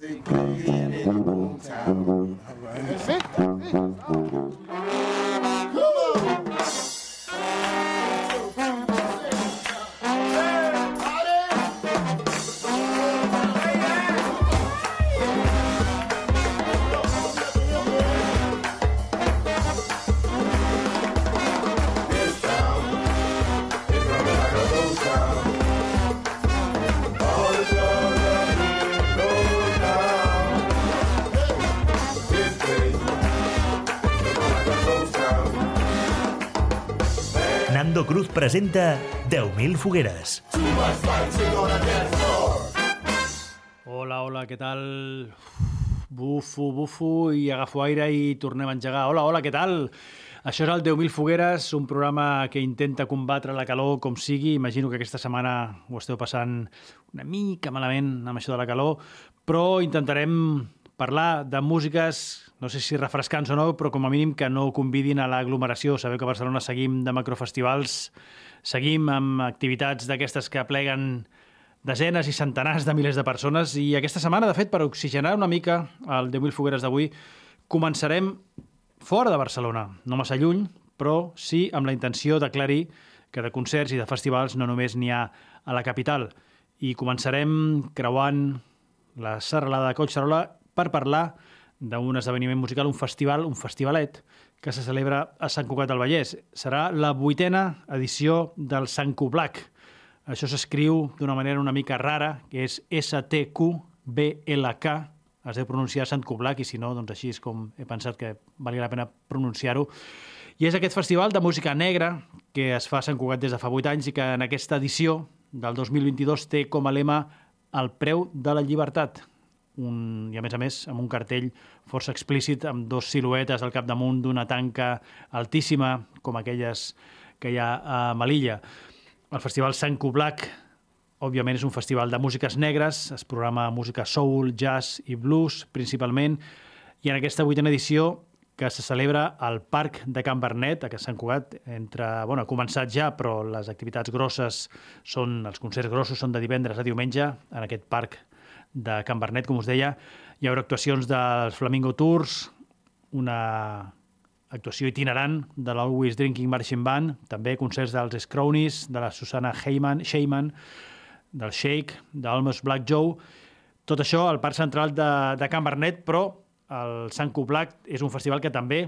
Nando Cruz presenta 10.000 fogueres. Hola, hola, què tal? Bufo, bufo i agafo aire i tornem a engegar. Hola, hola, què tal? Això és el 10.000 fogueres, un programa que intenta combatre la calor com sigui. Imagino que aquesta setmana ho esteu passant una mica malament amb això de la calor, però intentarem parlar de músiques, no sé si refrescants o no, però com a mínim que no convidin a l'aglomeració. Sabeu que a Barcelona seguim de macrofestivals, seguim amb activitats d'aquestes que pleguen desenes i centenars de milers de persones i aquesta setmana, de fet, per oxigenar una mica el 10.000 fogueres d'avui, començarem fora de Barcelona, no massa lluny, però sí amb la intenció d'aclarir que de concerts i de festivals no només n'hi ha a la capital. I començarem creuant la serralada de Collserola per parlar d'un esdeveniment musical, un festival, un festivalet, que se celebra a Sant Cugat del Vallès. Serà la vuitena edició del Sant Cublac. Això s'escriu d'una manera una mica rara, que és S-T-Q-B-L-K, es deu pronunciar Sant Cublac, i si no, doncs així és com he pensat que valia la pena pronunciar-ho. I és aquest festival de música negra que es fa a Sant Cugat des de fa 8 anys i que en aquesta edició del 2022 té com a lema el preu de la llibertat, un, i a més a més amb un cartell força explícit amb dos siluetes al capdamunt d'una tanca altíssima com aquelles que hi ha a Melilla. El Festival Sant Cublac, òbviament, és un festival de músiques negres, es programa música soul, jazz i blues, principalment, i en aquesta vuitena edició que se celebra al Parc de Can Bernet, a Sant Cugat, entre, bueno, ha començat ja, però les activitats grosses són, els concerts grossos són de divendres a diumenge, en aquest parc de Can Bernet, com us deia. Hi haurà actuacions dels Flamingo Tours, una actuació itinerant de l'Always Drinking Marching Band, també concerts dels Scrownies, de la Susana Heyman, Sheyman, del Shake, d'Almost Black Joe, tot això al Parc Central de, de Can Bernet, però el Sant Cublac és un festival que també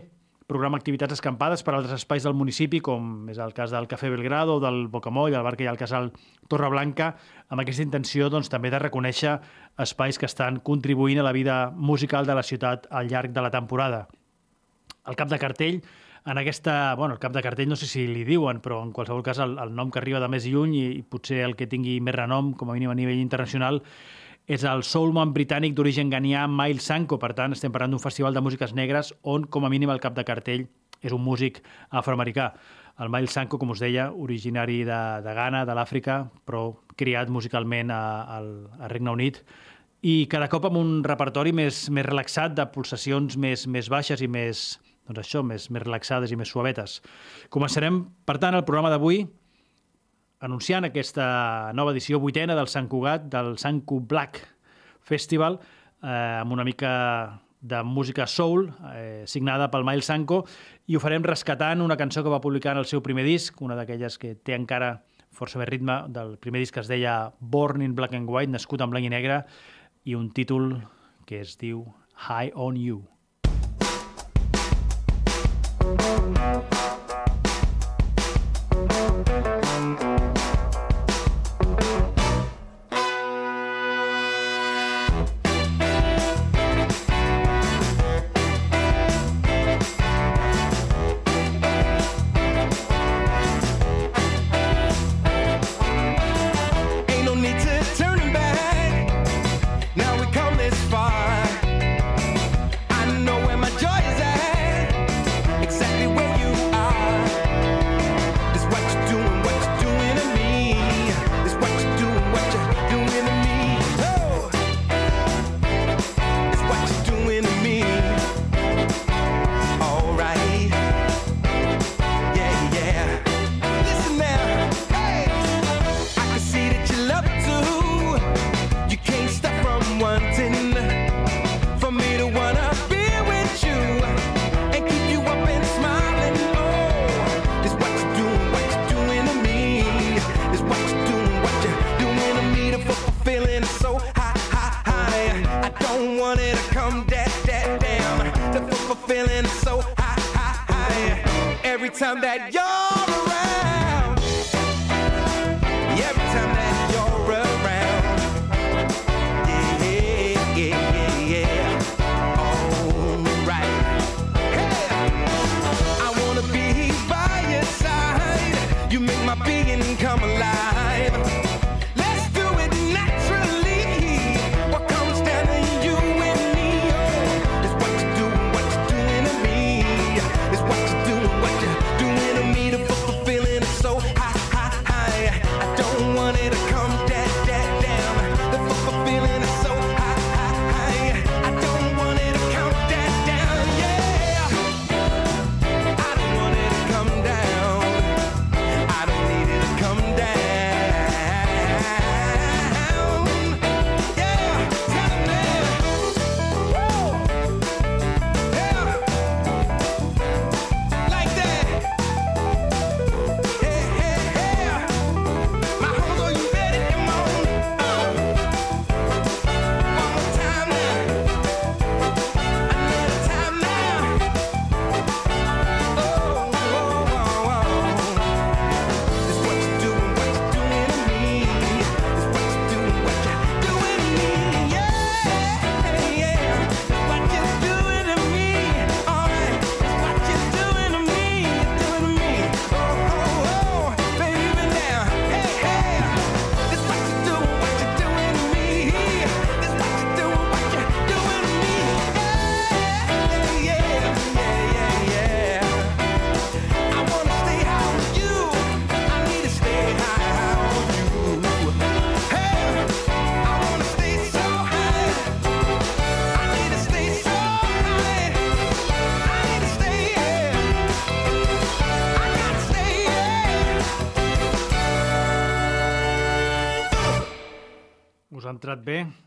programa activitats escampades per altres espais del municipi, com és el cas del Cafè Belgrado, del Bocamoll, el bar que hi ha al casal Torreblanca, amb aquesta intenció doncs, també de reconèixer espais que estan contribuint a la vida musical de la ciutat al llarg de la temporada. El cap de cartell, en aquesta... Bueno, el cap de cartell no sé si li diuen, però en qualsevol cas el, el nom que arriba de més lluny i, i potser el que tingui més renom, com a mínim a nivell internacional, és el soulman britànic d'origen ganià Miles Sanko. Per tant, estem parlant d'un festival de músiques negres on, com a mínim, el cap de cartell és un músic afroamericà. El Miles Sanko, com us deia, originari de, de Ghana, de l'Àfrica, però criat musicalment a, a, a Regne Unit i cada cop amb un repertori més, més relaxat, de pulsacions més, més baixes i més, doncs això, més, més relaxades i més suavetes. Començarem, per tant, el programa d'avui anunciant aquesta nova edició vuitena del Sant Cugat, del Sant Cugat Black Festival, eh, amb una mica de música soul, eh, signada pel Miles Sanko, i ho farem rescatant una cançó que va publicar en el seu primer disc, una d'aquelles que té encara força més ritme, del primer disc que es deia Born in Black and White, nascut en blanc i negre, i un títol que es diu High on You. Thank you. My being come alive.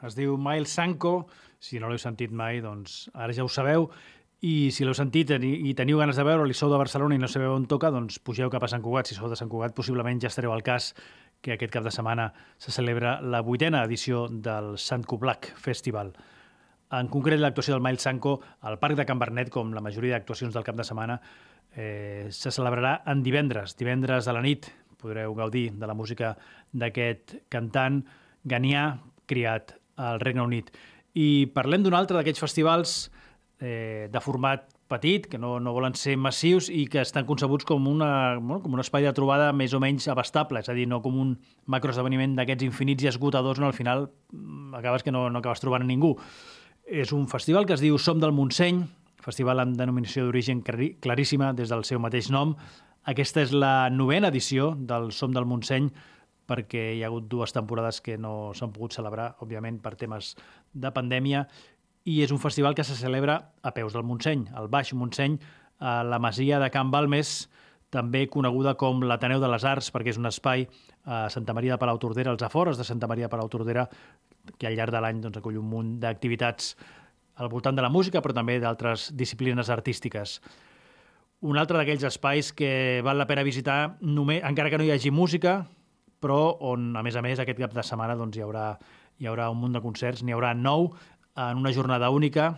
Es diu Miles Sanko, si no l'heu sentit mai, doncs ara ja ho sabeu, i si l'heu sentit i teniu ganes de veure-li, sou de Barcelona i no sabeu on toca, doncs pugeu cap a Sant Cugat. Si sou de Sant Cugat, possiblement ja estareu al cas que aquest cap de setmana se celebra la vuitena edició del Sant Cublac Festival. En concret, l'actuació del Miles Sanko al Parc de Can Bernet, com la majoria d'actuacions del cap de setmana, eh, se celebrarà en divendres. Divendres a la nit podreu gaudir de la música d'aquest cantant ganià criat al Regne Unit. I parlem d'un altre d'aquests festivals eh, de format petit, que no, no volen ser massius i que estan concebuts com, una, bueno, com un espai de trobada més o menys abastable, és a dir, no com un macroesdeveniment d'aquests infinits i esgotadors on al final mm, acabes que no, no acabes trobant ningú. És un festival que es diu Som del Montseny, festival amb denominació d'origen clarí- claríssima des del seu mateix nom. Aquesta és la novena edició del Som del Montseny, perquè hi ha hagut dues temporades que no s'han pogut celebrar, òbviament, per temes de pandèmia, i és un festival que se celebra a peus del Montseny, al Baix Montseny, a la masia de Can Balmes, també coneguda com l'Ateneu de les Arts, perquè és un espai a Santa Maria de Palautordera, als afores de Santa Maria de Palautordera, que al llarg de l'any doncs, acull un munt d'activitats al voltant de la música, però també d'altres disciplines artístiques. Un altre d'aquells espais que val la pena visitar, només, encara que no hi hagi música, però on, a més a més, aquest cap de setmana doncs, hi, haurà, hi haurà un munt de concerts, n'hi haurà nou en una jornada única,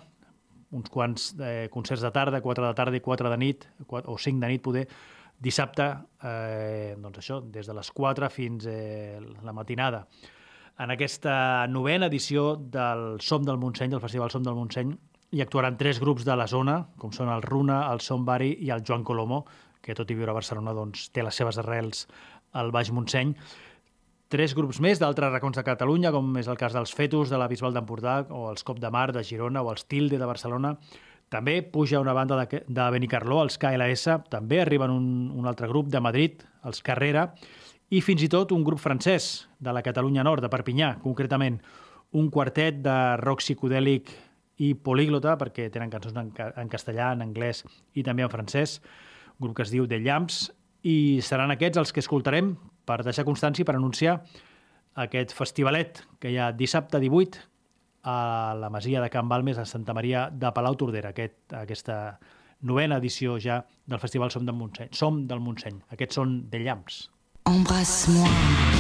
uns quants eh, concerts de tarda, 4 de tarda i 4 de nit, 4, o 5 de nit poder, dissabte, eh, doncs això, des de les 4 fins eh, la matinada. En aquesta novena edició del Som del Montseny, del Festival Som del Montseny, hi actuaran tres grups de la zona, com són el Runa, el Som Bari i el Joan Colomo, que tot i viure a Barcelona doncs, té les seves arrels al Baix Montseny. Tres grups més d'altres racons de Catalunya, com és el cas dels Fetus de la Bisbal d'Empordà, o els Cop de Mar de Girona, o els Tilde de Barcelona. També puja una banda de, de Benicarló, els KLS, també arriben un, un altre grup de Madrid, els Carrera, i fins i tot un grup francès de la Catalunya Nord, de Perpinyà, concretament un quartet de rock psicodèlic i políglota, perquè tenen cançons en, en castellà, en anglès i també en francès, grup que es diu The Llamps, i seran aquests els que escoltarem per deixar constància per anunciar aquest festivalet que hi ha dissabte 18 a la Masia de Can Balmes a Santa Maria de Palau Tordera, aquest, aquesta novena edició ja del Festival Som del Montseny. Som del Montseny. Aquests són The Llamps. Embrasse-moi.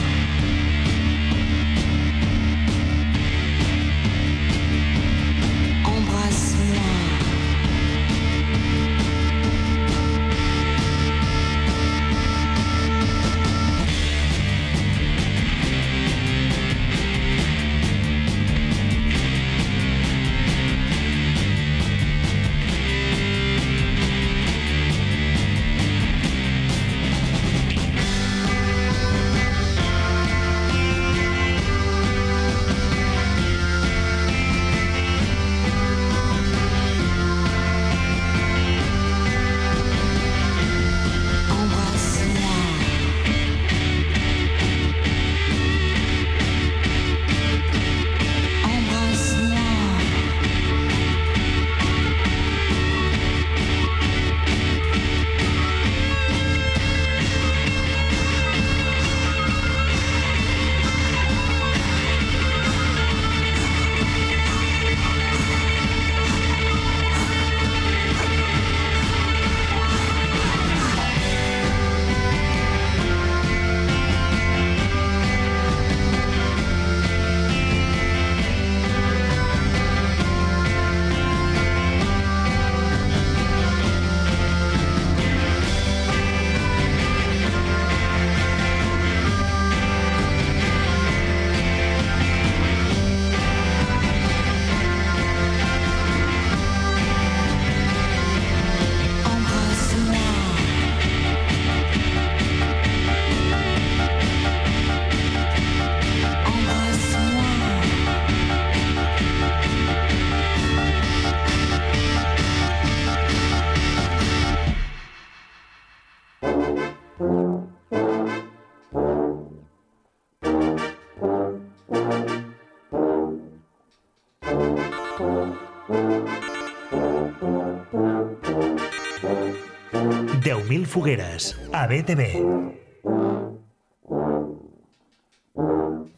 Fogueres, a BTV.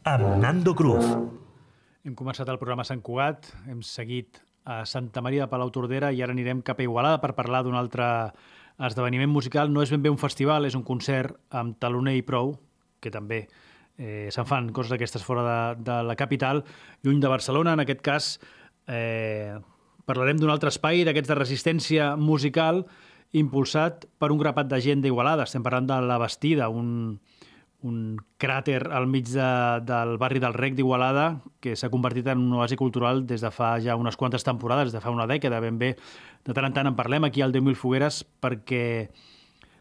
Amb Nando Cruz. Hem començat el programa Sant Cugat, hem seguit a Santa Maria de Palau Tordera i ara anirem cap a Igualada per parlar d'un altre esdeveniment musical. No és ben bé un festival, és un concert amb taloner i prou, que també eh, se'n fan coses d'aquestes fora de, de la capital, lluny de Barcelona. En aquest cas, eh, parlarem d'un altre espai, d'aquests de resistència musical, impulsat per un grapat de gent d'Igualada. Estem parlant de La Bastida, un, un cràter al mig de, del barri del Rec d'Igualada que s'ha convertit en un oasi cultural des de fa ja unes quantes temporades, des de fa una dècada ben bé. De tant en tant en parlem aquí al 10.000 Fogueres perquè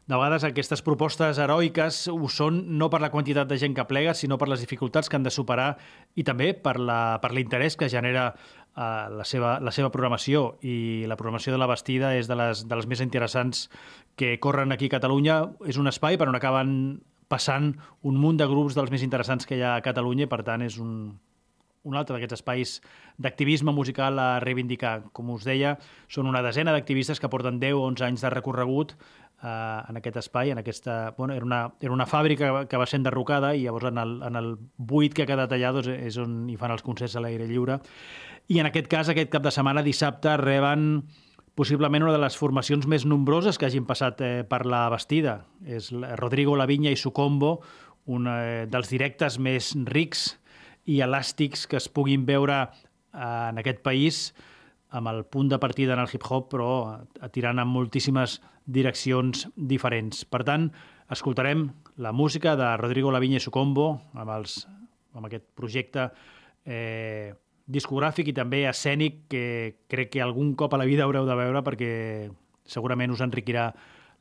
de vegades aquestes propostes heroiques ho són no per la quantitat de gent que plega, sinó per les dificultats que han de superar i també per l'interès que genera eh, la, seva, la seva programació. I la programació de la Bastida és de les, de les més interessants que corren aquí a Catalunya. És un espai per on acaben passant un munt de grups dels més interessants que hi ha a Catalunya i, per tant, és un, un altre d'aquests espais d'activisme musical a reivindicar. Com us deia, són una desena d'activistes que porten 10 o 11 anys de recorregut eh, en aquest espai, en aquesta... Bueno, era, una, era una fàbrica que va ser enderrocada i llavors en el, en el buit que ha quedat allà doncs, és on hi fan els concerts a l'aire lliure. I en aquest cas, aquest cap de setmana, dissabte, reben possiblement una de les formacions més nombroses que hagin passat eh, per la Bastida. És Rodrigo Lavinya i Sucombo, un eh, dels directes més rics i elàstics que es puguin veure eh, en aquest país amb el punt de partida en el hip-hop, però tirant en moltíssimes direccions diferents. Per tant, escoltarem la música de Rodrigo Lavinya i Sucombo amb, els, amb aquest projecte eh, discogràfic i també escènic que crec que algun cop a la vida haureu de veure perquè segurament us enriquirà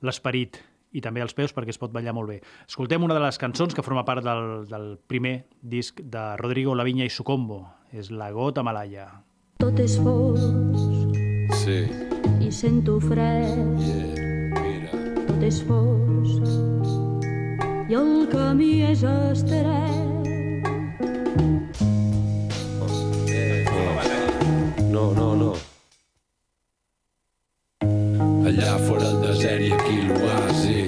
l'esperit i també els peus perquè es pot ballar molt bé. Escoltem una de les cançons que forma part del, del primer disc de Rodrigo Lavinya i Sucombo. És La gota malaya. Tot és fosc Sí, i sento fred, yeah, mira. tot és fosc i el camí és estret. No, no, no. Allà fora el desert i aquí l'oasi.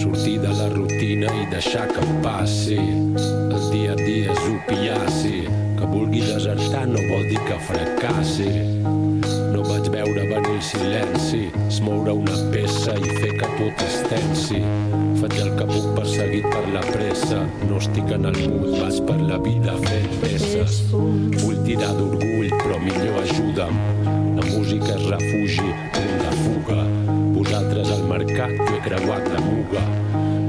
Sortir de la rutina i deixar que passi. El dia a dia és opiaci. Que vulgui desertar no vol dir que fracassi. No vaig veure venir el silenci, es moure una peça i fer que tot es tensi. Faig el que puc perseguit per la pressa, no estic en el mood, vaig per la vida fent peces. Vull tirar d'orgull, però millor ajuda'm. La música és refugi, punt de fuga. Vosaltres al mercat, jo he creuat la muga.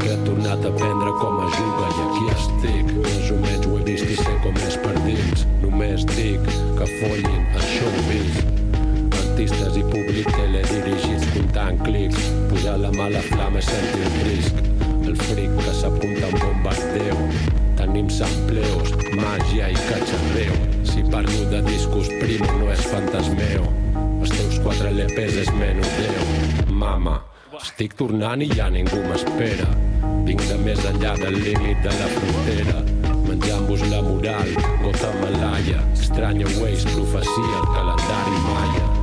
He tornat a aprendre com es juga i aquí estic. Més o menys ho he vist i sé com és per dins. Només dic que follin el showbiz. Artistes i públic teledirigits comptant clics. Posar la mala flama és sentir el risc. El fric que s'apunta a un bombardeu. Tenim sampleos, màgia i catxarreu. Si parlo de discos primo no és fantasmeo. Els teus quatre LPs és menudeu. Mama, estic tornant i ja ningú m'espera. Vinc de més enllà del límit de la frontera. Menjant-vos la moral, gota malaya. Estranya Ways, profecia, el calendari maia.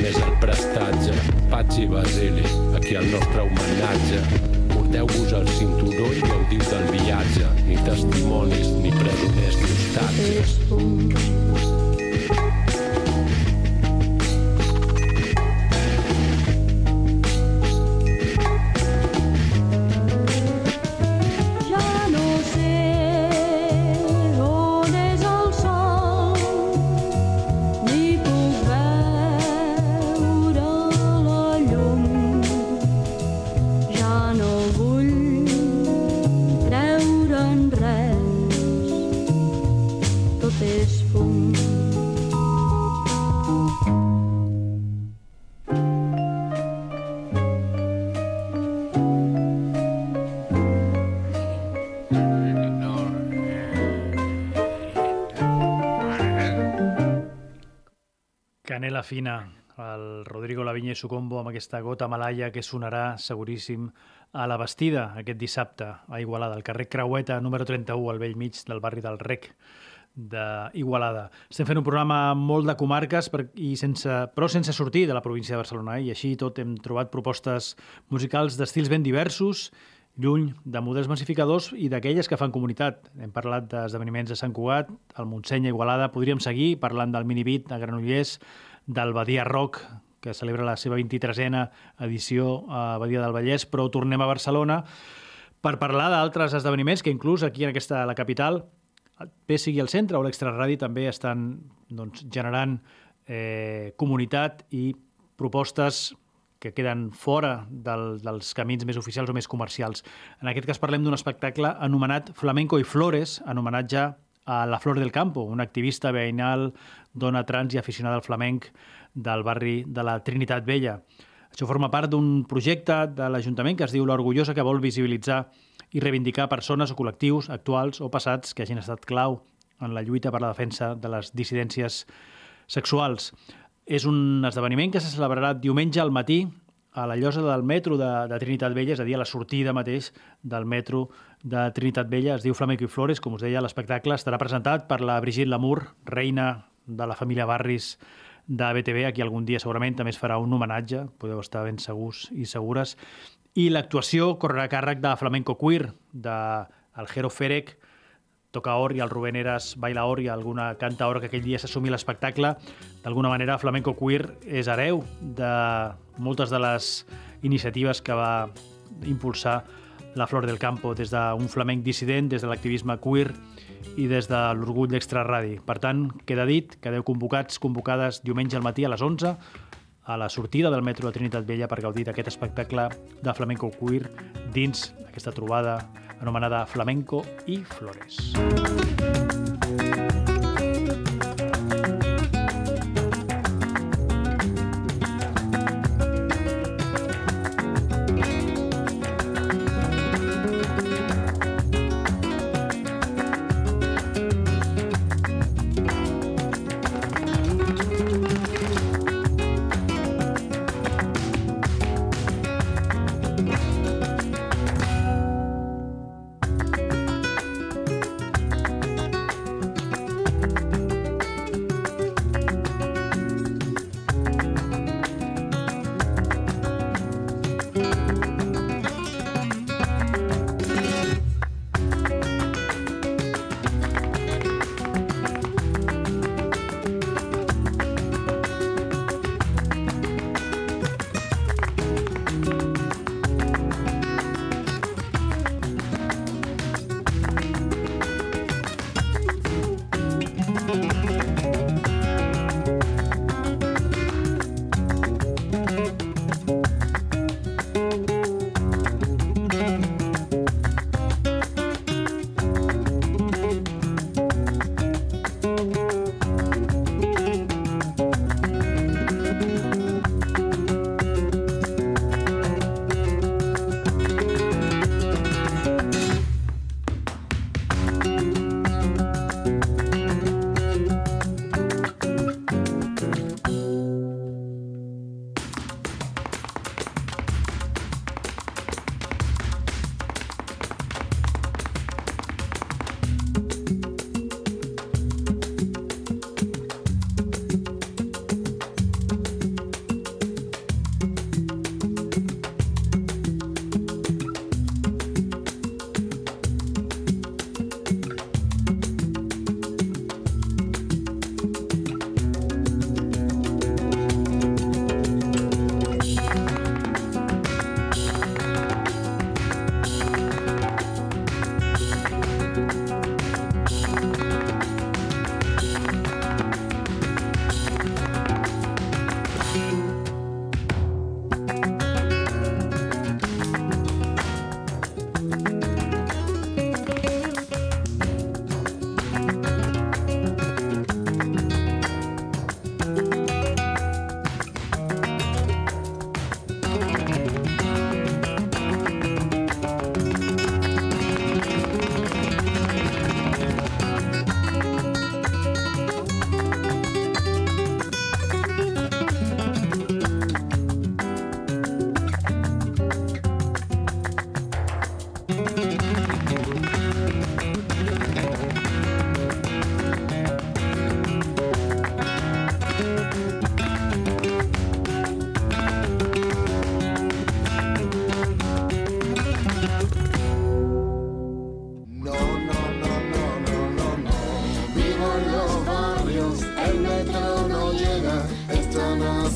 Més al prestatge, Patxi Basili, aquí el nostre homenatge. Porteu-vos el cinturó i gaudiu del viatge, ni testimonis, ni presoners, ni hostatges. Canela fina, el Rodrigo Lavinya i Sucombo amb aquesta gota malaya que sonarà seguríssim a la Bastida aquest dissabte a Igualada, al carrer Creueta número 31 al vell mig del barri del Rec d'Igualada. Estem fent un programa molt de comarques per, i sense, però sense sortir de la província de Barcelona eh? i així tot hem trobat propostes musicals d'estils ben diversos lluny de models massificadors i d'aquelles que fan comunitat. Hem parlat d'esdeveniments a Sant Cugat, al Montseny, a Igualada. Podríem seguir parlant del Minibit a Granollers, del Badia Rock, que celebra la seva 23a edició a Badia del Vallès, però tornem a Barcelona per parlar d'altres esdeveniments que inclús aquí en aquesta, la capital, bé sigui el centre o l'extraradi, també estan doncs, generant eh, comunitat i propostes que queden fora del, dels camins més oficials o més comercials. En aquest cas parlem d'un espectacle anomenat Flamenco i Flores, en homenatge a la Flor del Campo, una activista veïnal, dona trans i aficionada al flamenc del barri de la Trinitat Vella. Això forma part d'un projecte de l'Ajuntament que es diu L'Orgullosa, que vol visibilitzar i reivindicar persones o col·lectius actuals o passats que hagin estat clau en la lluita per la defensa de les dissidències sexuals. És un esdeveniment que se celebrarà diumenge al matí a la llosa del metro de, de Trinitat Vella, és a dir, a la sortida mateix del metro de Trinitat Vella. Es diu Flamenco i Flores, com us deia, l'espectacle estarà presentat per la Brigitte Lamour, reina de la família Barris de BTV, a qui algun dia segurament també es farà un homenatge, podeu estar ben segurs i segures. I l'actuació correrà a càrrec de Flamenco Queer, de Algero Ferec, toca or i el Rubén Eras baila or i alguna canta or que aquell dia s'assumi l'espectacle. D'alguna manera, Flamenco Queer és hereu de moltes de les iniciatives que va impulsar la Flor del Campo, des d'un flamenc dissident, des de l'activisme queer i des de l'orgull d'extraradi. Per tant, queda dit, quedeu convocats, convocades diumenge al matí a les 11 a la sortida del metro de Trinitat Vella per gaudir d'aquest espectacle de flamenco queer dins aquesta trobada anomenada Flamenco i Flores.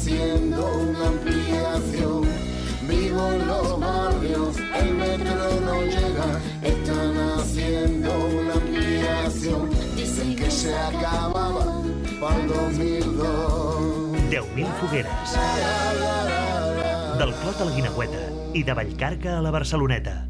Haciendo una ampliación. Vivo en los barrios, el metro no llega, están haciendo una ampliación. Dicen que se acababa para el 2002. 10.000 fogueres. Del Clot a la Guinagüeta i de Vallcarca a la Barceloneta.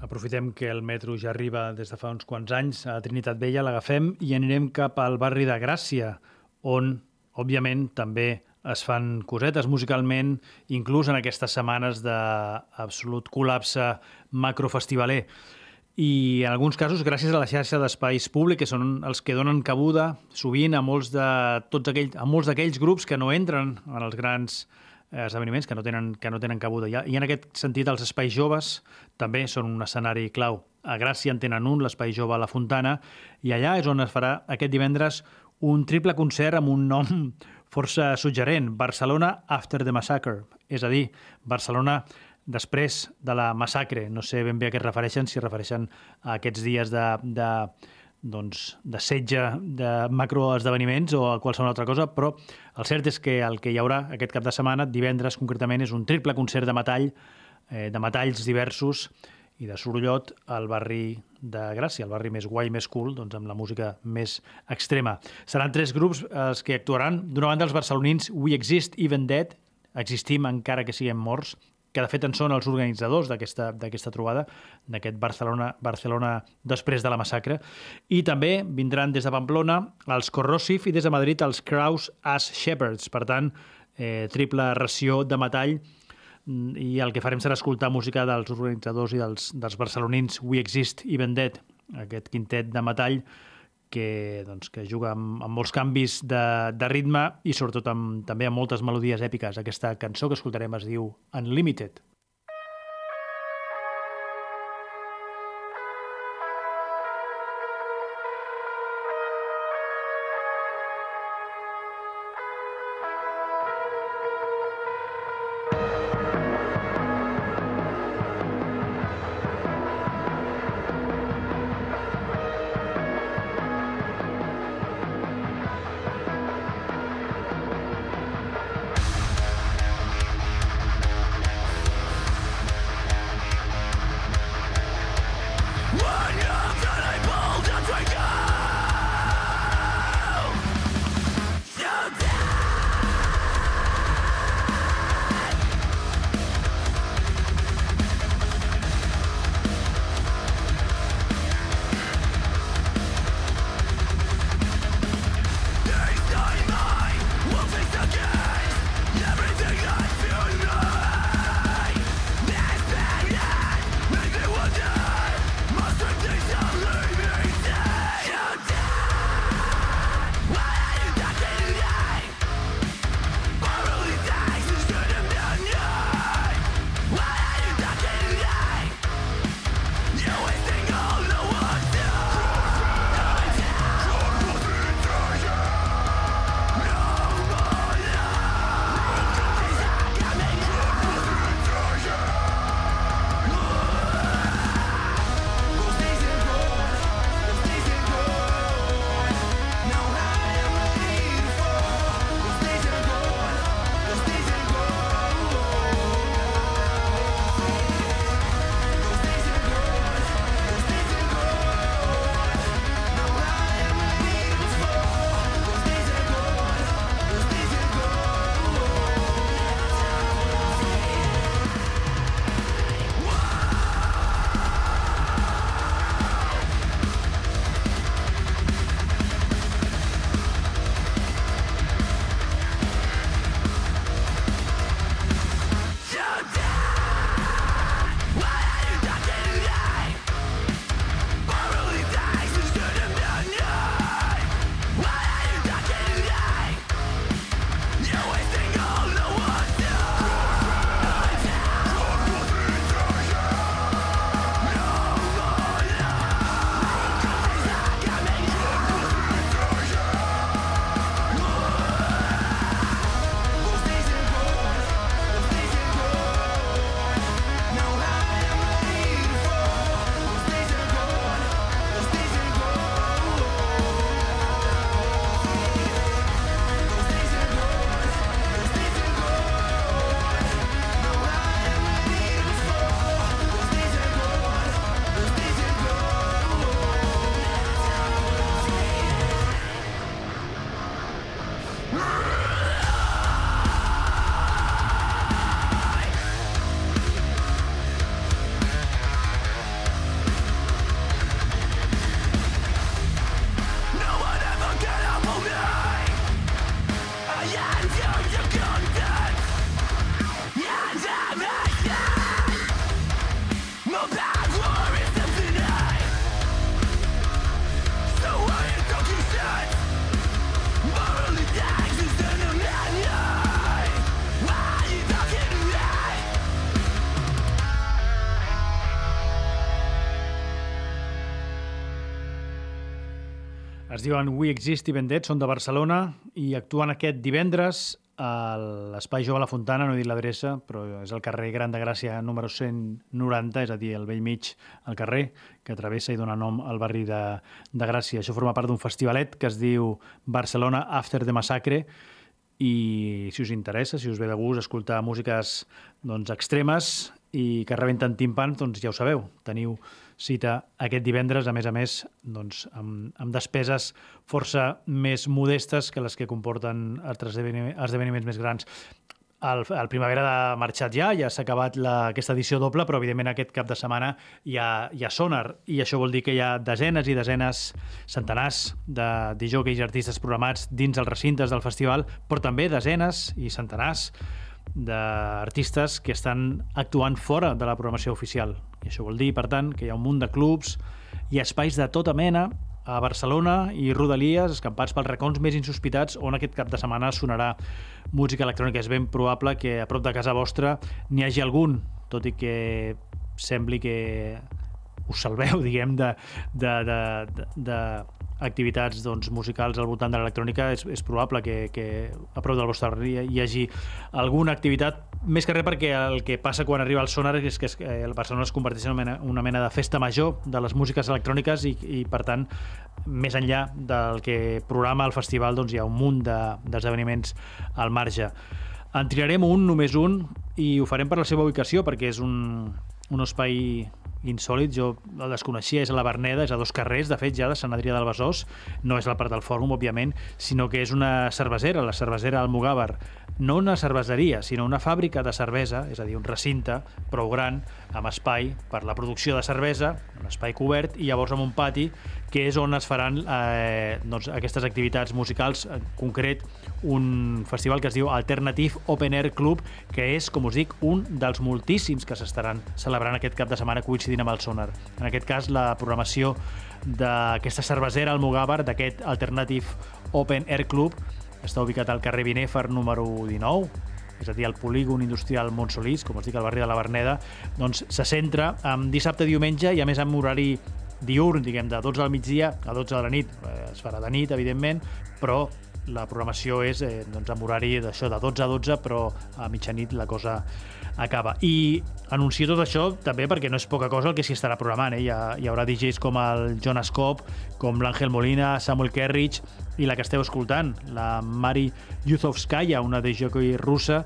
Aprofitem que el metro ja arriba des de fa uns quants anys a Trinitat Vella, l'agafem i anirem cap al barri de Gràcia, on, òbviament, també es fan cosetes musicalment, inclús en aquestes setmanes d'absolut col·lapse macrofestivaler. I en alguns casos gràcies a la xarxa d'espais públics, que són els que donen cabuda sovint a molts de tots aquells, a molts d'aquells grups que no entren en els grans eh, esdeveniments que no tenen, que no tenen cabuda. I, I en aquest sentit els espais joves també són un escenari clau. A Gràcia en tenen un, l'Espai Jove a la Fontana, i allà és on es farà aquest divendres un triple concert amb un nom força suggerent, Barcelona After the Massacre, és a dir, Barcelona després de la massacre. No sé ben bé a què es refereixen, si refereixen a aquests dies de, de, doncs, de setge, de macroesdeveniments o a qualsevol altra cosa, però el cert és que el que hi haurà aquest cap de setmana, divendres concretament, és un triple concert de metall, eh, de metalls diversos i de sorollot al barri de Gràcia, el barri més guai, més cool, doncs amb la música més extrema. Seran tres grups els que actuaran. D'una banda, els barcelonins We Exist Even Dead, existim encara que siguem morts, que de fet en són els organitzadors d'aquesta trobada, d'aquest Barcelona, Barcelona després de la massacre. I també vindran des de Pamplona els Corrosive i des de Madrid els Kraus as Shepherds. Per tant, eh, triple ració de metall i el que farem serà escoltar música dels organitzadors i dels, dels barcelonins We Exist Even Dead, aquest quintet de metall que, doncs, que juga amb, amb molts canvis de, de ritme i sobretot amb, també amb moltes melodies èpiques. Aquesta cançó que escoltarem es diu. Unlimited. Es diuen We Exist i Vendet, són de Barcelona i actuen aquest divendres a l'Espai Jove a la Fontana, no he dit l'adreça, però és el carrer Gran de Gràcia número 190, és a dir, al vell mig al carrer, que travessa i dona nom al barri de, de Gràcia. Això forma part d'un festivalet que es diu Barcelona After the Massacre i si us interessa, si us ve de gust escoltar músiques doncs, extremes i que rebenten timpans, doncs ja ho sabeu, teniu cita aquest divendres, a més a més, doncs, amb, amb despeses força més modestes que les que comporten altres esdeveniments, més grans. El, el Primavera ha marxat ja, ja s'ha acabat la, aquesta edició doble, però evidentment aquest cap de setmana hi ha, hi ha sonar, i això vol dir que hi ha desenes i desenes, centenars de DJs i artistes programats dins els recintes del festival, però també desenes i centenars d'artistes que estan actuant fora de la programació oficial. I això vol dir, per tant, que hi ha un munt de clubs i espais de tota mena a Barcelona i Rodalies, escampats pels racons més insospitats, on aquest cap de setmana sonarà música electrònica. És ben probable que a prop de casa vostra n'hi hagi algun, tot i que sembli que us salveu, diguem, de, de, de, de, de activitats doncs, musicals al voltant de l'electrònica, és, és probable que, que a prop del vostre barri hi hagi alguna activitat, més que res perquè el que passa quan arriba el sonar és que que el Barcelona es converteix en una mena, una mena de festa major de les músiques electròniques i, i per tant, més enllà del que programa el festival, doncs hi ha un munt de- d'esdeveniments al marge. En triarem un, només un, i ho farem per la seva ubicació, perquè és un, un espai insòlid, jo el desconeixia, és a la Verneda, és a dos carrers, de fet, ja de Sant Adrià del Besòs, no és la part del fòrum, òbviament, sinó que és una cervesera, la cervesera Almogàver. No una cerveseria, sinó una fàbrica de cervesa, és a dir, un recinte prou gran, amb espai per la producció de cervesa, un espai cobert, i llavors amb un pati, que és on es faran eh, doncs, aquestes activitats musicals, en concret un festival que es diu Alternative Open Air Club, que és, com us dic, un dels moltíssims que s'estaran celebrant aquest cap de setmana coincidint amb el Sonar. En aquest cas, la programació d'aquesta cervesera Almogàver, d'aquest Alternative Open Air Club, està ubicat al carrer Binèfar número 19, és a dir, el polígon industrial Montsolís, com us dic, al barri de la Verneda, doncs se centra en dissabte i diumenge i a més amb horari diurn, diguem, de 12 al migdia a 12 de la nit. Eh, es farà de nit, evidentment, però la programació és eh, doncs, amb horari d'això de 12 a 12, però a mitjanit la cosa acaba. I anuncio tot això també perquè no és poca cosa el que s'hi estarà programant. Eh? Hi, ha, hi haurà DJs com el Jonas Cobb, com l'Àngel Molina, Samuel Kerridge i la que esteu escoltant, la Mari Yuzovskaya, una DJ russa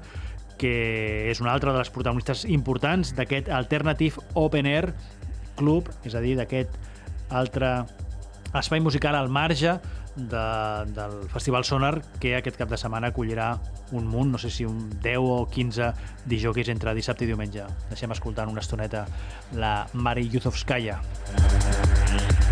que és una altra de les protagonistes importants d'aquest Alternative Open Air Club, és a dir, d'aquest altre espai musical al marge de, del Festival Sonar que aquest cap de setmana acollirà un munt, no sé si un 10 o 15 dijòquis entre dissabte i diumenge. Deixem escoltant una estoneta la Mari Yuzovskaya. A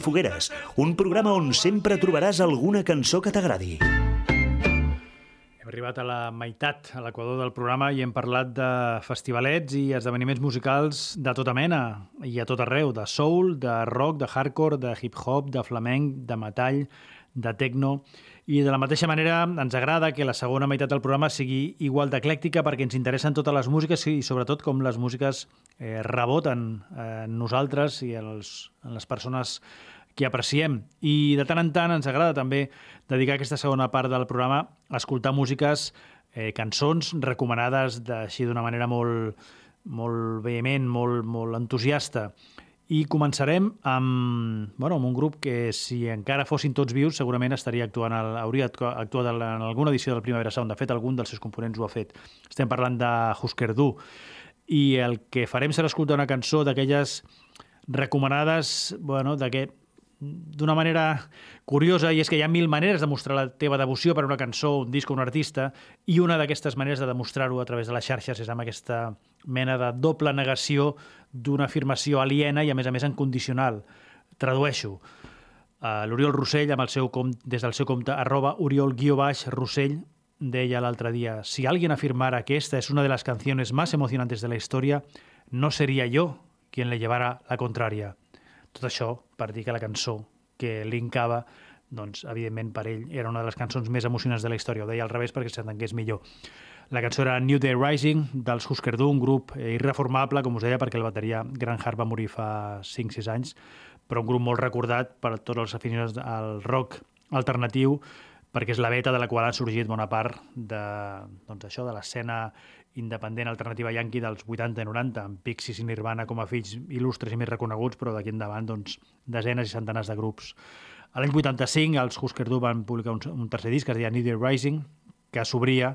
quien 10.000 fogueres, un programa on sempre trobaràs alguna cançó que t'agradi. Hem arribat a la meitat, a l'equador del programa, i hem parlat de festivalets i esdeveniments musicals de tota mena i a tot arreu, de soul, de rock, de hardcore, de hip-hop, de flamenc, de metall, de techno... I de la mateixa manera ens agrada que la segona meitat del programa sigui igual d'eclèctica perquè ens interessen totes les músiques i sobretot com les músiques eh, reboten eh, en nosaltres i en, els, en les persones que apreciem. I de tant en tant ens agrada també dedicar aquesta segona part del programa a escoltar músiques, eh, cançons recomanades de- així d'una manera molt, molt vehement, molt, molt entusiasta. I començarem amb, bueno, amb un grup que, si encara fossin tots vius, segurament estaria actuant, al, hauria actua- actuat en alguna edició del Primavera Sound. De fet, algun dels seus components ho ha fet. Estem parlant de Husker Du. I el que farem serà escoltar una cançó d'aquelles recomanades, bueno, d'aquest d'una manera curiosa, i és que hi ha mil maneres de mostrar la teva devoció per una cançó, un disc o un artista, i una d'aquestes maneres de demostrar-ho a través de les xarxes és amb aquesta mena de doble negació d'una afirmació aliena i, a més a més, en condicional. Tradueixo. Uh, L'Oriol Rossell, amb el seu com, des del seu compte, arroba Oriol guió baix Rossell, deia l'altre dia, si alguien afirmara que esta es una de las canciones más emocionantes de la historia, no sería yo quien le llevara la contraria. Tot això per dir que la cançó que linkava, doncs, evidentment, per ell era una de les cançons més emocionants de la història. Ho deia al revés perquè s'entengués millor. La cançó era New Day Rising, dels Husker Du, un grup eh, irreformable, com us deia, perquè el bateria Grant Hart va morir fa 5-6 anys, però un grup molt recordat per tots els aficionats al rock alternatiu, perquè és la beta de la qual ha sorgit bona part de, doncs això, de l'escena independent alternativa yanqui dels 80 i 90, amb Pixies i Nirvana com a fills il·lustres i més reconeguts, però d'aquí endavant doncs, desenes i centenars de grups. A l'any 85 els Husker Du van publicar un, un tercer disc que es deia New Day Rising, que s'obria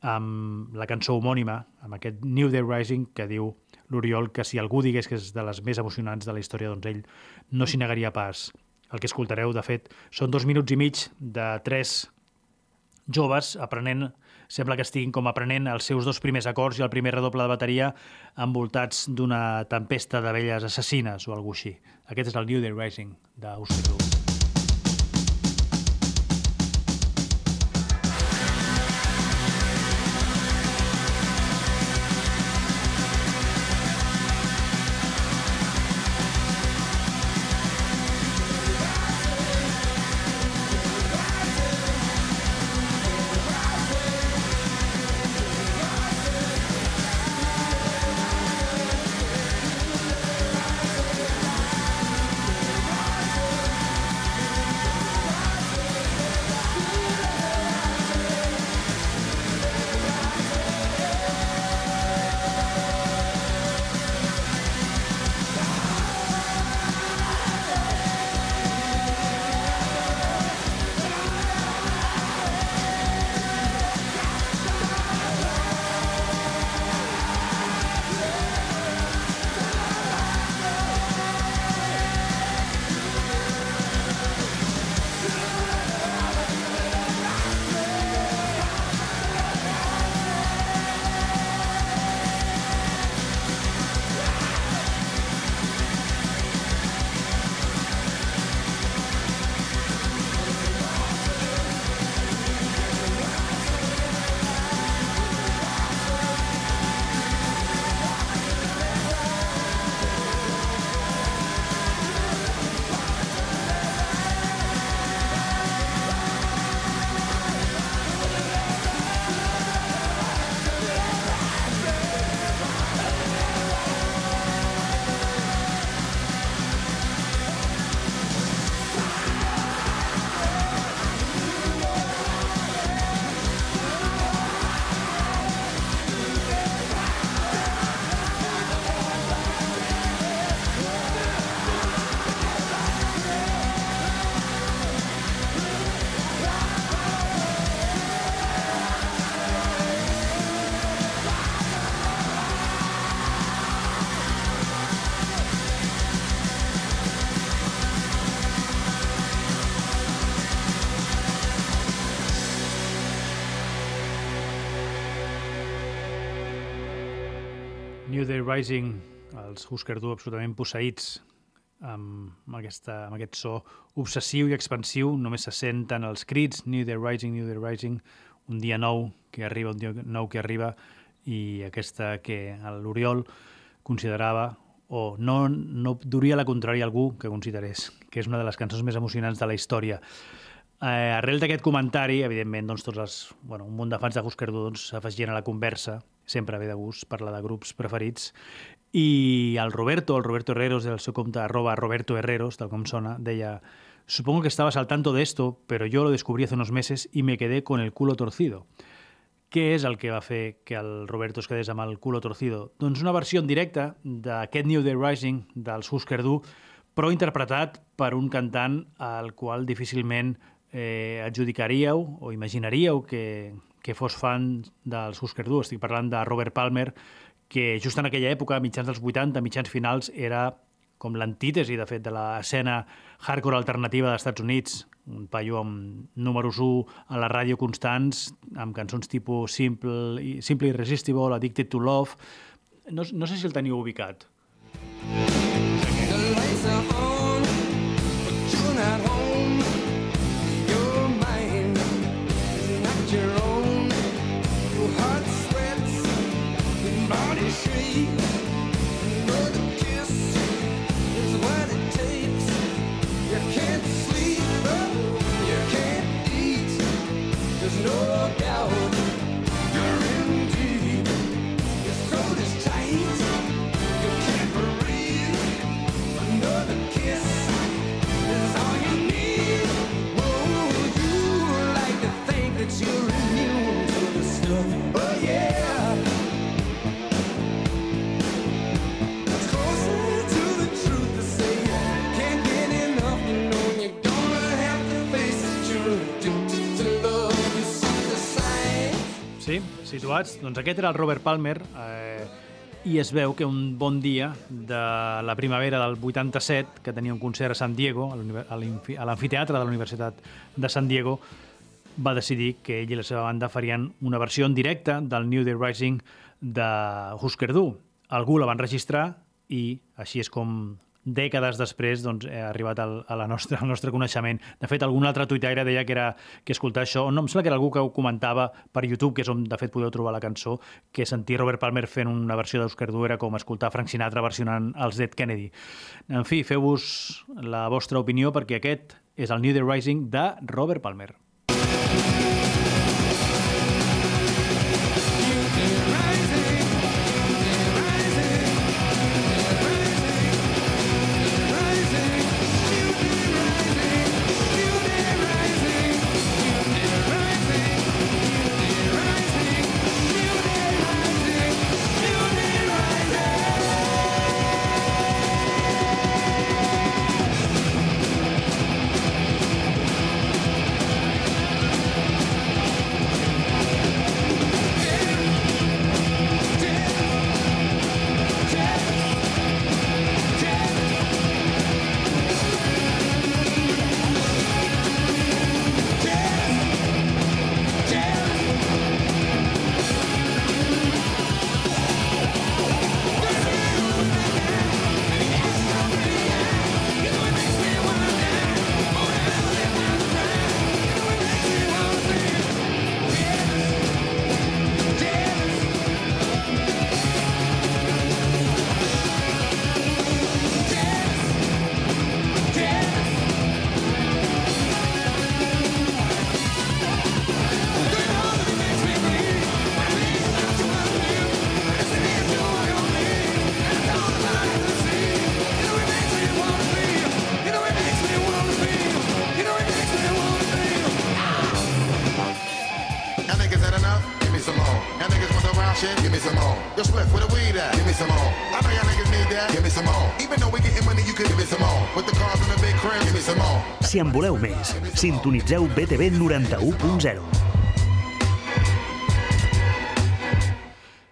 amb la cançó homònima, amb aquest New Day Rising, que diu l'Oriol que si algú digués que és de les més emocionants de la història, doncs ell no s'hi negaria pas. El que escoltareu, de fet, són dos minuts i mig de tres joves aprenent, sembla que estiguin com aprenent els seus dos primers acords i el primer redoble de bateria envoltats d'una tempesta d'abelles assassines o alguna així. Aquest és el New Day Rising de Rising, els Husker Du absolutament posseïts amb, aquesta, amb aquest so obsessiu i expansiu, només se senten els crits New Day Rising, New Day Rising, un dia nou que arriba, un dia nou que arriba, i aquesta que l'Oriol considerava o no, no duria la contrària algú que considerés que és una de les cançons més emocionants de la història. Eh, arrel d'aquest comentari, evidentment, doncs, tots els, bueno, un munt de fans de Gusquerdú doncs, s'afegien a la conversa, sempre ve de gust parlar de grups preferits, i el Roberto, el Roberto Herreros, del seu compte arroba Roberto Herreros, tal com sona, deia Supongo que estabas al tanto de esto, pero yo lo descubrí hace unos meses y me quedé con el culo torcido. Què és el que va fer que el Roberto es quedés amb el culo torcido? Doncs una versió en directe d'aquest New Day Rising dels Husker Du, però interpretat per un cantant al qual difícilment eh, adjudicaríeu o imaginaríeu que, que fos fan dels Husker Du. Estic parlant de Robert Palmer, que just en aquella època, mitjans dels 80, mitjans finals, era com l'antítesi, de fet, de l'escena hardcore alternativa dels Estats Units, un paio amb números 1 a la ràdio constants, amb cançons tipus Simple, Simple Irresistible, Addicted to Love... No, no sé si el teniu ubicat. The lights are situats. Doncs aquest era el Robert Palmer eh, i es veu que un bon dia de la primavera del 87, que tenia un concert a San Diego, a l'amfiteatre de la Universitat de San Diego, va decidir que ell i la seva banda farien una versió en directe del New Day Rising de Husker Du. Algú la van registrar i així és com dècades després doncs, ha arribat al, a la nostra, al nostre coneixement. De fet, algun altre tuitaire deia que era que escoltar això, no, em sembla que era algú que ho comentava per YouTube, que és on de fet podeu trobar la cançó, que sentir Robert Palmer fent una versió d'Oscar Du era com escoltar Frank Sinatra versionant els Dead Kennedy. En fi, feu-vos la vostra opinió perquè aquest és el New Day Rising de Robert Palmer. Si en voleu més, sintonitzeu BTV 91.0.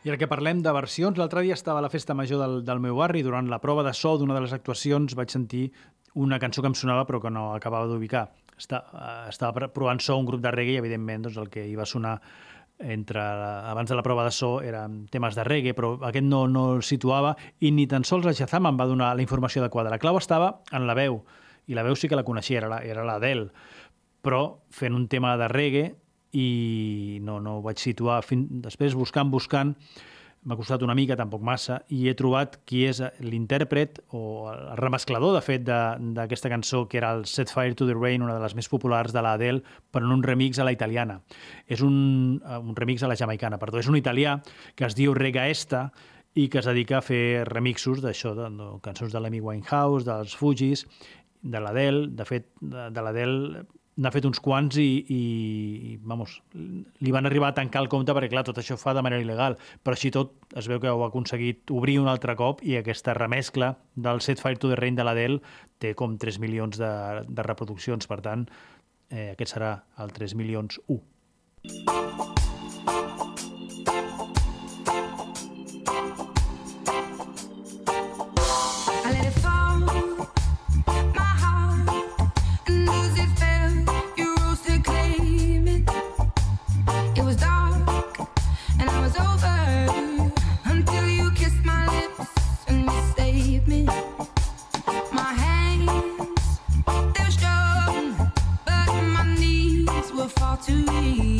I el que parlem de versions, l'altre dia estava a la festa major del, del meu barri durant la prova de so d'una de les actuacions vaig sentir una cançó que em sonava però que no acabava d'ubicar. Eh, estava pr- provant so un grup de reggae i evidentment doncs, el que hi va sonar entre la, abans de la prova de so eren temes de reggae, però aquest no, no el situava i ni tan sols la Shazam em va donar la informació adequada. La clau estava en la veu, i la veu sí que la coneixia, era la- era l'Adele, però fent un tema de reggae i no, no ho vaig situar. Fin... Després, buscant, buscant, m'ha costat una mica, tampoc massa, i he trobat qui és l'intèrpret o el remesclador, de fet, d'aquesta cançó, que era el Set Fire to the Rain, una de les més populars de l'Adele, però en un remix a la italiana. És un, eh, un remix a la jamaicana, perdó. És un italià que es diu Regaesta i que es dedica a fer remixos d'això, de, de cançons de l'Amy Winehouse, dels Fugis, de l'Adele. De fet, de, de l'Adele n'ha fet uns quants i, i, vamos, li van arribar a tancar el compte perquè, clar, tot això fa de manera il·legal, però així tot es veu que ho ha aconseguit obrir un altre cop i aquesta remescla del Set Fire to the Rain de l'Adele té com 3 milions de, de reproduccions, per tant, eh, aquest serà el 3 milions 1. To me.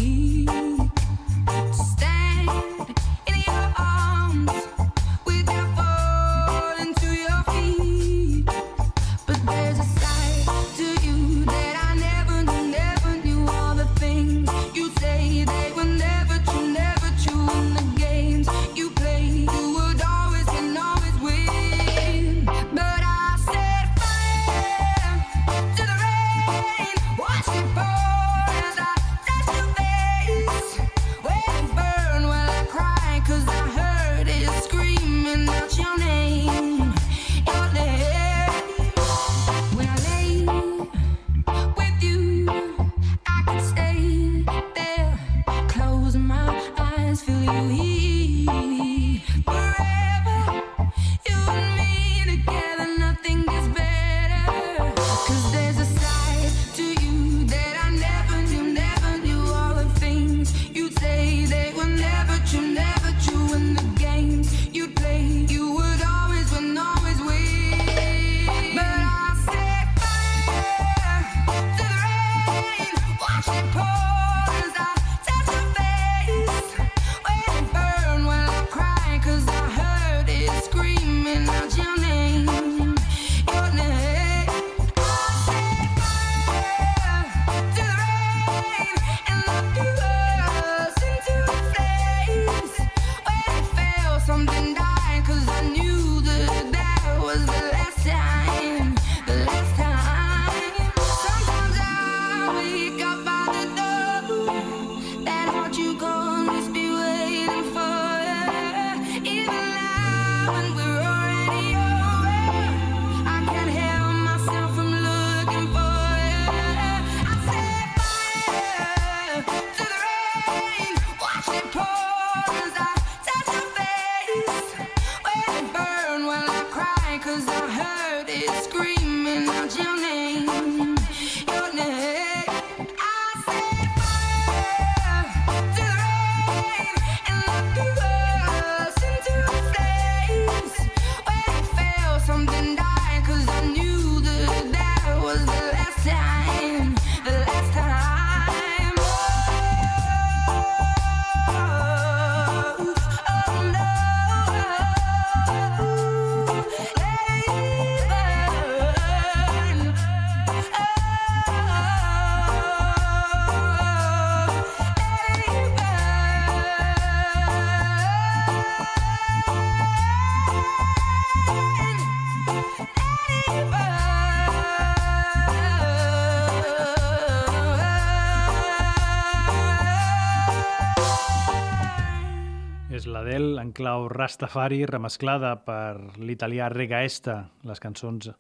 Clau Rastafari, remesclada per l'italià Regaesta. Les cançons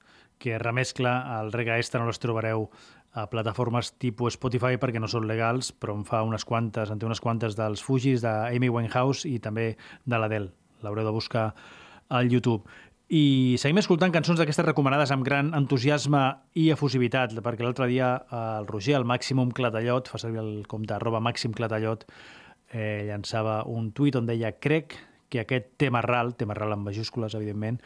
que remescla el Regaesta no les trobareu a plataformes tipus Spotify perquè no són legals, però en fa unes quantes, en té unes quantes dels Fugis, d'Amy Winehouse i també de l'Adele. L'haureu de buscar al YouTube. I seguim escoltant cançons d'aquestes recomanades amb gran entusiasme i efusivitat, perquè l'altre dia el Roger, el Màximum Clatallot, fa servir el compte arroba Màxim Clatallot, eh, llançava un tuit on deia crec que aquest tema ral, tema ral en majúscules, evidentment,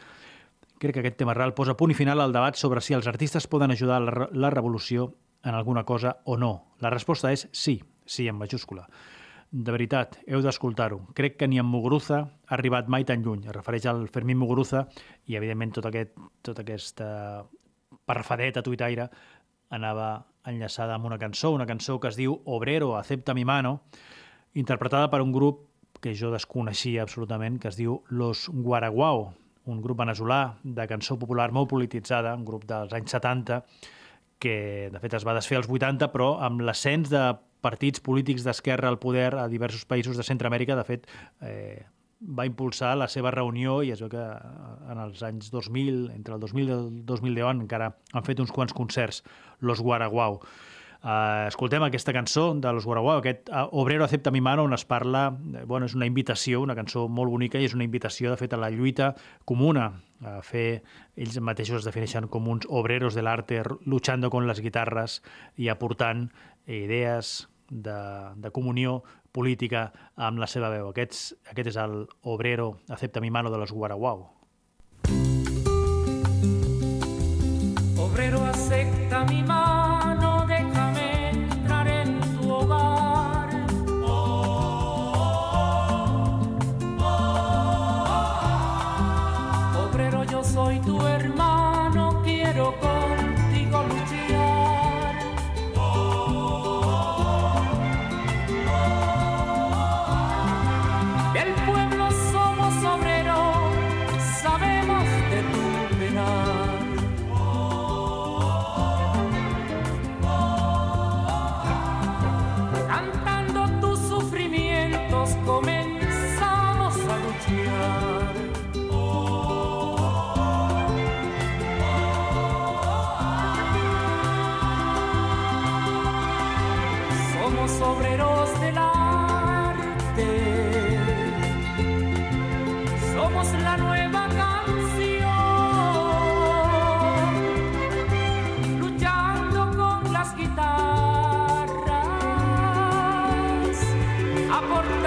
crec que aquest tema ral posa punt i final al debat sobre si els artistes poden ajudar la, la revolució en alguna cosa o no. La resposta és sí. sí, en majúscula. De veritat, heu d'escoltar-ho. Crec que ni en Muguruza ha arribat mai tan lluny. Es refereix al Fermín Muguruza i, evidentment, tot aquest, tota aquesta parfadeta tuitaire anava enllaçada amb una cançó, una cançó que es diu Obrero, acepta mi mano, interpretada per un grup que jo desconeixia absolutament, que es diu Los Guaraguao, un grup veneçolà de cançó popular molt polititzada, un grup dels anys 70, que de fet es va desfer als 80, però amb l'ascens de partits polítics d'esquerra al poder a diversos països de Centroamèrica, de fet, eh, va impulsar la seva reunió i es veu que eh, en els anys 2000, entre el 2000 i el 2010, encara han fet uns quants concerts, Los Guaraguao. Uh, escoltem aquesta cançó de Los Guaraguao, aquest uh, Obrero acepta mi mano, on es parla, eh, bueno, és una invitació, una cançó molt bonica i és una invitació, de fet, a la lluita comuna, a fer, ells mateixos es defineixen com uns obreros de l'arte, luchando con les guitarres i aportant idees de, de comunió política amb la seva veu. Aquests, aquest és el Obrero acepta mi mano de los Guaraguao. Obrero, acepta mi mano, por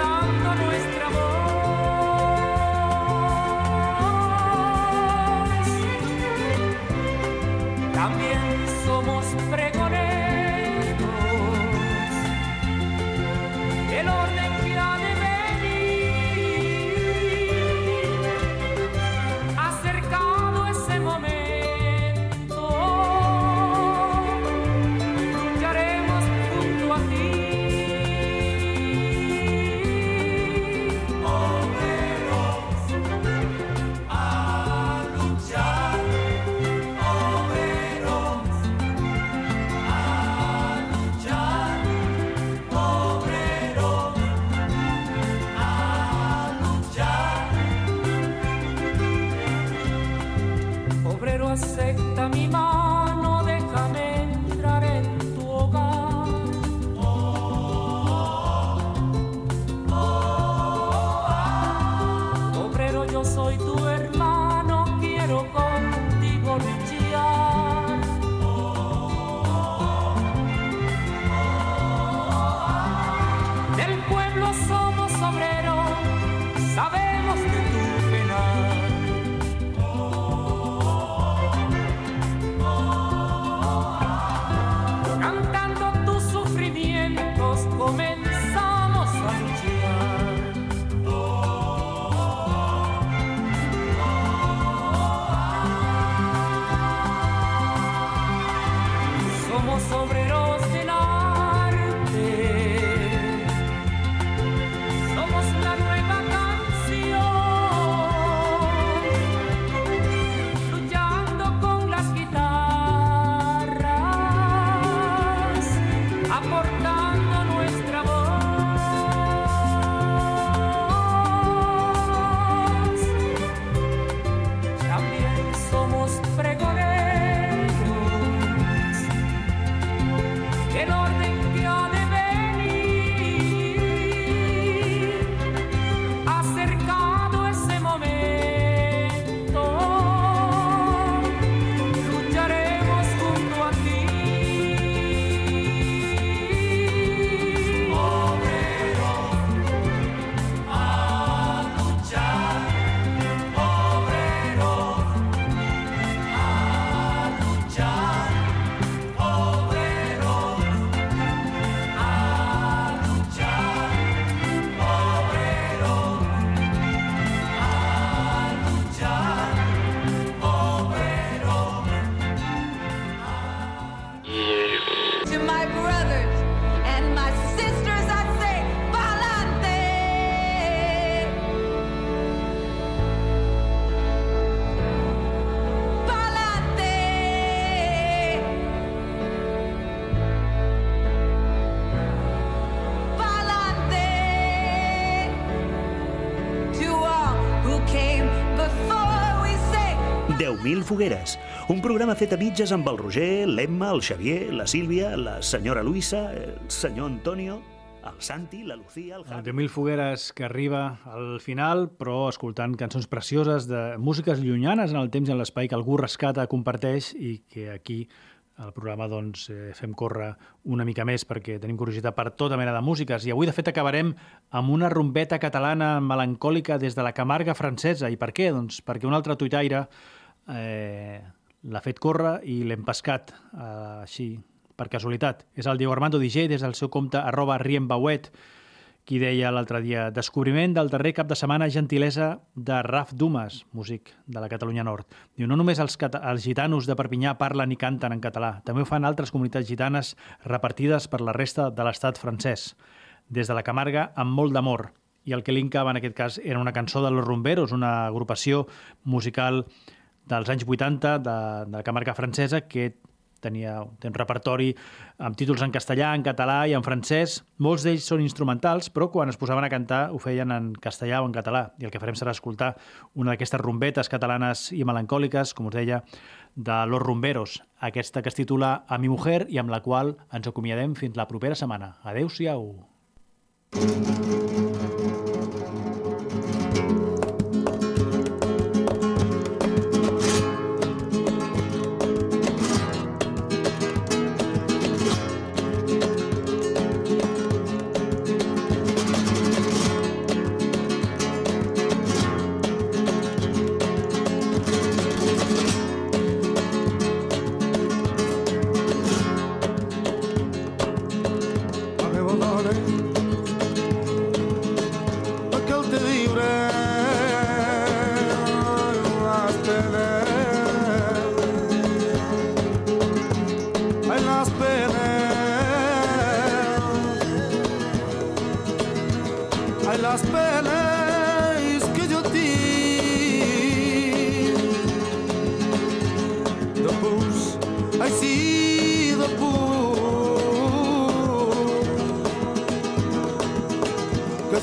10.000 fogueres, un programa fet a mitges amb el Roger, l'Emma, el Xavier, la Sílvia, la senyora Luisa, el senyor Antonio, el Santi, la Lucía, el El Javi... de Mil Fogueres que arriba al final, però escoltant cançons precioses de músiques llunyanes en el temps i en l'espai que algú rescata, comparteix i que aquí al programa doncs, eh, fem córrer una mica més perquè tenim curiositat per tota mena de músiques. I avui, de fet, acabarem amb una rumbeta catalana melancòlica des de la Camarga francesa. I per què? Doncs perquè un altre tuitaire eh, l'ha fet córrer i l'hem pescat eh, així, per casualitat. És el Diego Armando DJ des del seu compte arroba riembauet, qui deia l'altre dia descobriment del darrer cap de setmana gentilesa de Raf Dumas, músic de la Catalunya Nord. Diu, no només els, els gitanos de Perpinyà parlen i canten en català, també ho fan altres comunitats gitanes repartides per la resta de l'estat francès. Des de la Camarga, amb molt d'amor. I el que linkava en aquest cas era una cançó de Los Rumberos, una agrupació musical dels anys 80 de, de la Camarga francesa que tenia un repertori amb títols en castellà, en català i en francès. Molts d'ells són instrumentals, però quan es posaven a cantar ho feien en castellà o en català. I el que farem serà escoltar una d'aquestes rumbetes catalanes i melancòliques, com us deia, de Los Rumberos, aquesta que es titula A mi mujer i amb la qual ens acomiadem fins la propera setmana. Adéu-siau! Avevo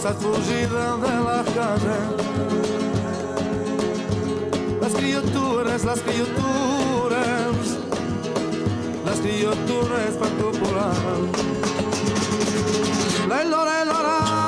Que estás fugida de la casa Las criaturas, las criaturas. Las criaturas para copular La lora, la lora,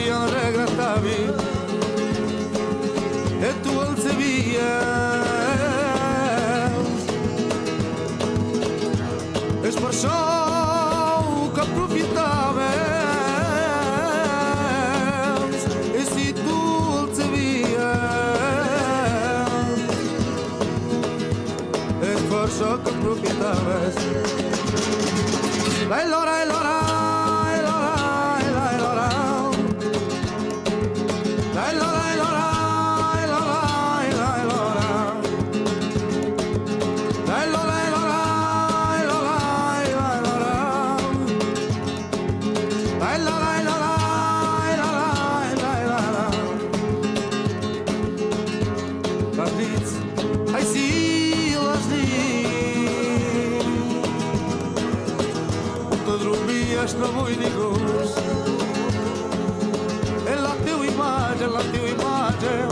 el regretavi e tu el sabies. És per això que aprofitaves i si tu el sabies és per això que aprofitaves. Dormies no vull dir gust en la teva imatge, en la teva imatge